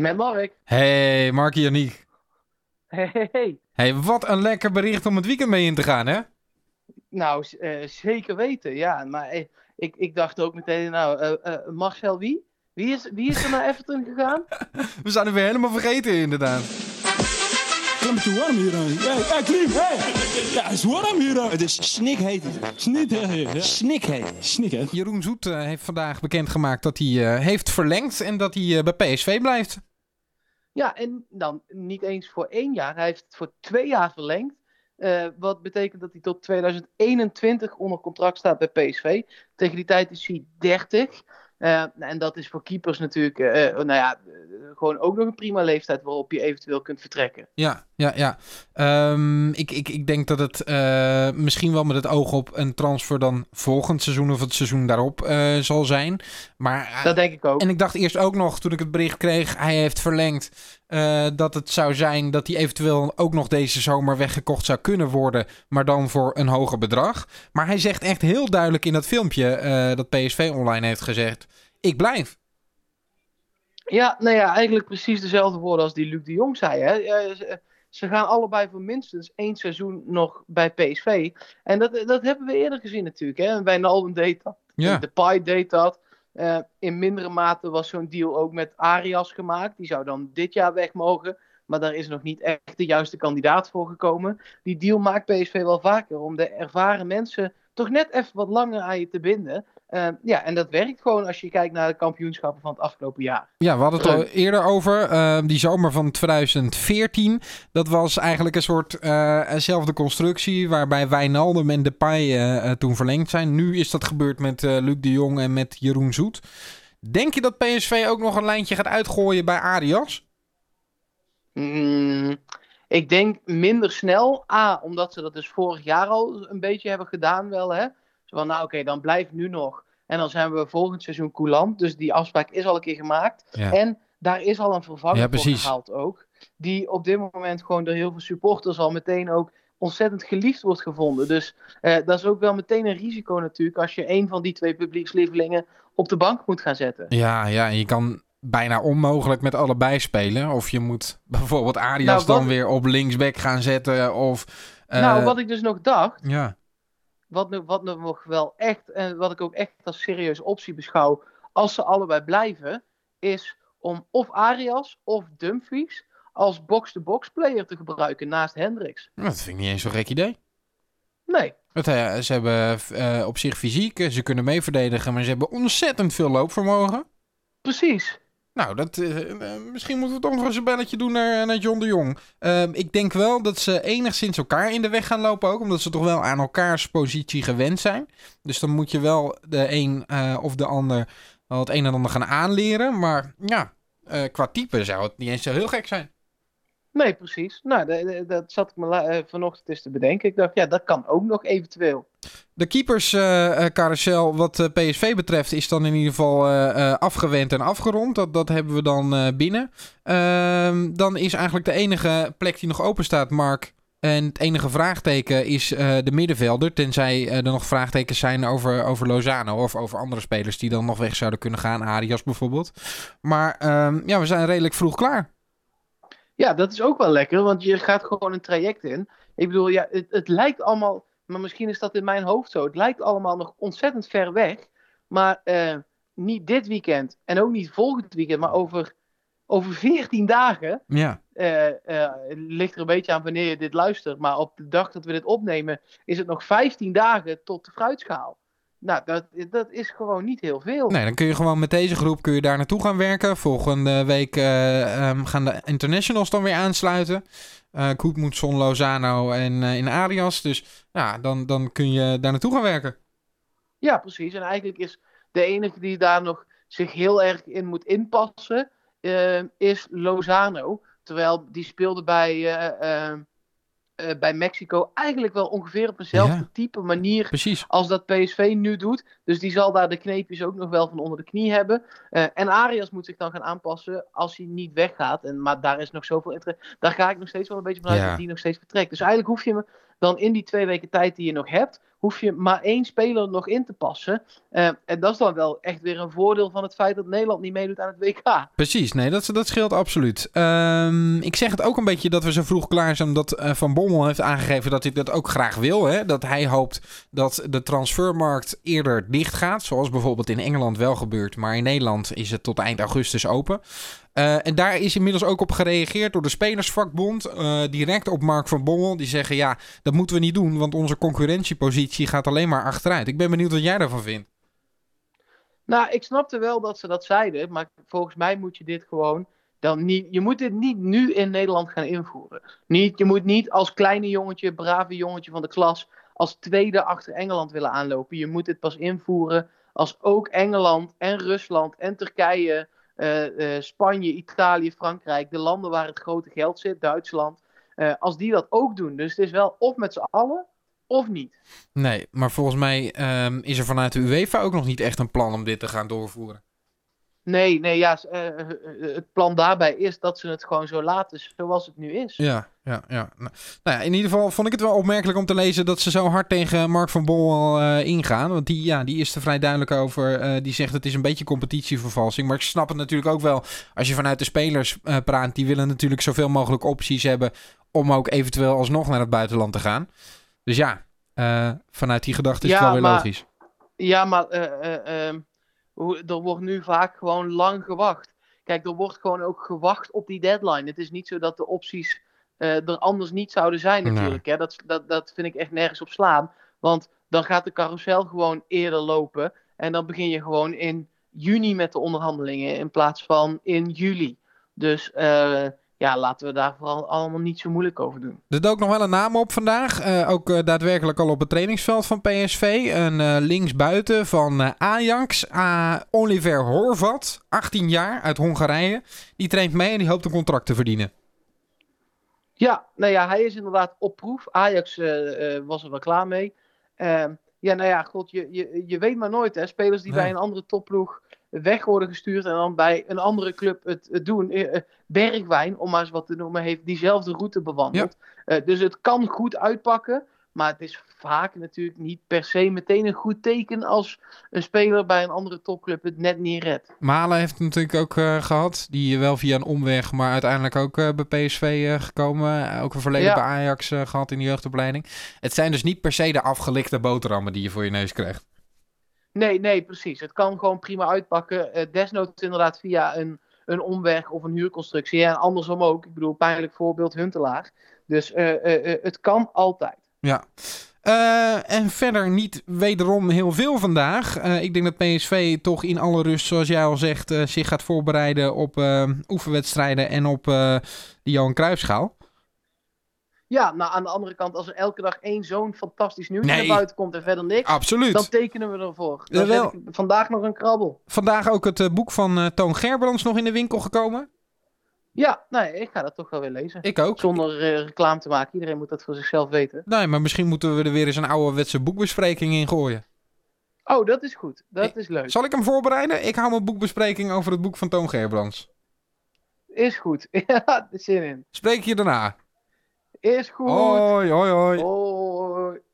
Met Mark. Hey, Mark Janiek. Hey, hey, hey. Hey, wat een lekker bericht om het weekend mee in te gaan, hè? Nou, eh, zeker weten, ja. Maar eh, ik, ik dacht ook meteen, nou, eh, eh, Marcel wie? Wie is, wie is er naar Everton gegaan? We zijn er weer helemaal vergeten, inderdaad. Het is een beetje warm hier. ja, Klim, hey. Ja, het is warm hier. Het is snikheet. Sniet, hè, ja. Snikheet. Snik, hè. Jeroen Zoet heeft vandaag bekendgemaakt dat hij eh, heeft verlengd en dat hij eh, bij PSV blijft. Ja, en dan niet eens voor één jaar. Hij heeft het voor twee jaar verlengd. Eh, wat betekent dat hij tot 2021 onder contract staat bij PSV. Tegen die tijd is hij 30. Eh, en dat is voor keepers natuurlijk eh, nou ja, gewoon ook nog een prima leeftijd waarop je eventueel kunt vertrekken. Ja, ja, ja. Ehm, ik, ik, ik denk dat het eh, misschien wel met het oog op een transfer dan volgend seizoen of het seizoen daarop eh, zal zijn. Maar eh, Dat denk ik ook. En ik dacht eerst ook nog, toen ik het bericht kreeg, hij heeft verlengd, dat het zou zijn dat hij eventueel ook nog deze zomer weggekocht zou kunnen worden, maar dan voor een hoger bedrag. Maar hij zegt echt heel duidelijk in dat filmpje dat PSV online heeft gezegd, ik blijf. Ja, nou ja, eigenlijk precies dezelfde woorden als die Luc de Jong zei. Hè? Ze, gaan allebei voor minstens één seizoen nog bij PSV. En dat, dat hebben we eerder gezien natuurlijk. Hè? Wijnaldum deed dat. Ja, De Pai deed dat. Eh, in mindere mate was zo'n deal ook met Arias gemaakt. Die zou dan dit jaar weg mogen. Maar daar is nog niet echt de juiste kandidaat voor gekomen. Die deal maakt PSV wel vaker. Om de ervaren mensen toch net even wat langer aan je te binden. Eh, ja, en dat werkt gewoon als je kijkt naar de kampioenschappen van het afgelopen jaar. ja we hadden het al eerder over. eh, die zomer van 2014, dat was eigenlijk een soort eh, eenzelfde constructie, waarbij Wijnaldum en Depay eh, eh, toen verlengd zijn. Nu is dat gebeurd met eh, Luc de Jong en met Jeroen Zoet. Denk je dat PSV ook nog een lijntje gaat uitgooien bij Arias? Mm, ik denk minder snel. A, omdat ze dat dus vorig jaar al een beetje hebben gedaan wel. Hè? Zo van, nou oké, dan blijf nu nog. En dan zijn we volgend seizoen coulant. Dus die afspraak is al een keer gemaakt. Ja. En daar is al een vervanger Ja, voor gehaald ook. Die op dit moment gewoon door heel veel supporters al meteen ook ontzettend geliefd wordt gevonden. Dus eh, dat is ook wel meteen een risico natuurlijk. Als je een van die twee publiekslievelingen op de bank moet gaan zetten. Ja, ja, en je kan bijna onmogelijk met allebei spelen. Of je moet bijvoorbeeld Arias Nou, dan weer op linksback gaan zetten. Of, eh, nou, wat ik dus nog dacht. Ja, wat, nu, wat nu nog wel echt, en wat ik ook echt als serieuze optie beschouw, als ze allebei blijven, is om of Arias of Dumfries als box-to-box player te gebruiken naast Hendricks. dat vind ik niet eens zo'n gek idee. Nee, Het, eh, ze hebben eh, op zich fysiek, ze kunnen mee verdedigen, maar ze hebben ontzettend veel loopvermogen. precies. Nou, dat, eh, eh, misschien moeten we toch nog eens een belletje doen naar, naar John de Jong. Ehm, ik denk wel dat ze enigszins elkaar in de weg gaan lopen ook. Omdat ze toch wel aan elkaars positie gewend zijn. Dus dan moet je wel de een eh, of de ander het een en ander gaan aanleren. Maar ja, eh, qua type zou het niet eens zo heel gek zijn. Nee, precies. Nou, dat zat ik me eh, vanochtend eens te bedenken. Ik dacht, ja, dat kan ook nog eventueel. De keeperscarousel wat eh, PSV betreft is dan in ieder geval eh, eh, afgewend en afgerond. Dat, dat hebben we dan eh, binnen. Ehm, dan is eigenlijk de enige plek die nog open staat, Mark. En het enige vraagteken is eh, de middenvelder. Tenzij eh, er nog vraagtekens zijn over, over Lozano of over andere spelers die dan nog weg zouden kunnen gaan. Arias bijvoorbeeld. Maar ehm, ja, we zijn redelijk vroeg klaar. Ja, dat is ook wel lekker, want je gaat gewoon een traject in. Ik bedoel, ja, het, het lijkt allemaal, maar misschien is dat in mijn hoofd zo. Het lijkt allemaal nog ontzettend ver weg. Maar eh, niet dit weekend en ook niet volgend weekend, maar over, over 14 dagen. Ja. eh, eh, het ligt er een beetje aan wanneer je dit luistert. Maar op de dag dat we dit opnemen, is het nog 15 dagen tot de fruitschaal. Nou, dat, dat is gewoon niet heel veel. Nee, dan kun je gewoon met deze groep kun je daar naartoe gaan werken. Volgende week eh, ehm, gaan de internationals dan weer aansluiten. Koetmoetson, Lozano en eh, in Arias. Dus ja, dan, dan kun je daar naartoe gaan werken. Ja, precies. En eigenlijk is de enige die daar nog zich heel erg in moet inpassen, is Lozano. Terwijl die speelde bij, eh, bij Mexico eigenlijk wel ongeveer op dezelfde Ja. type manier Precies. als dat PSV nu doet. Dus die zal daar de kneepjes ook nog wel van onder de knie hebben. Eh, en Arias moet zich dan gaan aanpassen als hij niet weggaat. En, maar daar is nog zoveel interesse. Daar ga ik nog steeds wel een beetje vanuit Ja. dat die nog steeds vertrekt. Dus eigenlijk hoef je hem dan in die twee weken tijd die je nog hebt, hoef je maar één speler nog in te passen. Uh, en dat is dan wel echt weer een voordeel van het feit dat Nederland niet meedoet aan het WK. Precies, nee, dat, dat scheelt absoluut. Um, ik zeg het ook een beetje dat we zo vroeg klaar zijn, omdat uh, Van Bommel heeft aangegeven dat hij dat ook graag wil. Hè? Dat hij hoopt dat de transfermarkt eerder dicht gaat, zoals bijvoorbeeld in Engeland wel gebeurt. Maar in Nederland is het tot eind augustus open. Uh, en daar is inmiddels ook op gereageerd door de Spelersvakbond. Uh, direct op Mark van Bommel. Die zeggen: ja, dat moeten we niet doen, want onze concurrentiepositie gaat alleen maar achteruit. Ik ben benieuwd wat jij daarvan vindt. Nou, ik snapte wel dat ze dat zeiden, maar volgens mij moet je dit gewoon dan niet. Je moet dit niet nu in Nederland gaan invoeren. Niet, je moet niet als kleine jongetje, brave jongetje van de klas, als tweede achter Engeland willen aanlopen. Je moet dit pas invoeren als ook Engeland en Rusland en Turkije Spanje, Italië, Frankrijk, de landen waar het grote geld zit, Duitsland, uh, als die dat ook doen. Dus het is wel of met z'n allen of niet. Nee, maar volgens mij um, is er vanuit de UEFA ook nog niet echt een plan om dit te gaan doorvoeren. Nee, nee, ja, het plan daarbij is dat ze het gewoon zo laten zoals het nu is. Ja, ja, ja. Nou, nou ja, in ieder geval vond ik het wel opmerkelijk om te lezen dat ze zo hard tegen Mark van Bommel uh, ingaan. Want die, ja, die is er vrij duidelijk over. Uh, die zegt het is een beetje competitievervalsing. Maar ik snap het natuurlijk ook wel als je vanuit de spelers uh, praat. Die willen natuurlijk zoveel mogelijk opties hebben om ook eventueel alsnog naar het buitenland te gaan. Dus ja, vanuit die gedachte is ja, het wel weer maar, logisch. Ja, maar ehm, er wordt nu vaak gewoon lang gewacht. Kijk, er wordt gewoon ook gewacht op die deadline. Het is niet zo dat de opties uh, er anders niet zouden zijn natuurlijk. Nee. Hè? Dat, dat, dat vind ik echt nergens op slaan. Want dan gaat de carousel gewoon eerder lopen. En dan begin je gewoon in juni met de onderhandelingen in plaats van in juli. Dus uh, ja, laten we daar vooral allemaal niet zo moeilijk over doen. Er dook nog wel een naam op vandaag. Uh, ook uh, daadwerkelijk al op het trainingsveld van PSV. Een uh, linksbuiten van Ajax. Oliver Horvat, 18 jaar, uit Hongarije. Die traint mee en die hoopt een contract te verdienen. Ja, nou ja, hij is inderdaad op proef. Ajax was er wel klaar mee. Uh, ja, nou ja, god, je, je, je weet maar nooit, hè. Spelers die nee. bij een andere topploeg weg worden gestuurd en dan bij een andere club het, het doen. Bergwijn, om maar eens wat te noemen, heeft diezelfde route bewandeld. Ja. dus het kan goed uitpakken. Maar het is vaak natuurlijk niet per se meteen een goed teken als een speler bij een andere topclub het net niet redt. Malen heeft het natuurlijk ook uh, gehad. Die wel via een omweg, maar uiteindelijk ook uh, bij PSV uh, gekomen. Ook een verleden ja. bij Ajax gehad in de jeugdopleiding. Het zijn dus niet per se de afgelikte boterhammen die je voor je neus krijgt. Nee, nee, precies. Het kan gewoon prima uitpakken. desnoods inderdaad via een, een omweg of een huurconstructie. En andersom ook. Ik bedoel, pijnlijk voorbeeld Huntelaar. Dus het kan altijd. Ja. Uh, en verder niet wederom heel veel vandaag. Uh, ik denk dat PSV toch in alle rust, zoals jij al zegt, uh, zich gaat voorbereiden op oefenwedstrijden en op de Johan Cruijffschaal. Ja, nou aan de andere kant, als er elke dag één zo'n fantastisch nieuws nee. naar buiten komt en verder niks, Absoluut. dan tekenen we ervoor. Dan vandaag nog een krabbel. Vandaag ook het boek van Toon Gerbrands nog in de winkel gekomen. Ja, nee, ik ga dat toch wel weer lezen. Ik ook. Zonder uh, reclame te maken. Iedereen moet dat voor zichzelf weten. Nee, maar misschien moeten we er weer eens een ouderwetse boekbespreking in gooien. Oh, dat is goed. Dat ik, is leuk. Zal ik hem voorbereiden? Ik hou mijn boekbespreking over het boek van Toon Gerbrands. Is goed. Ja, er zin in. Spreek je daarna. Is goed. Hoi, hoi, hoi. hoi.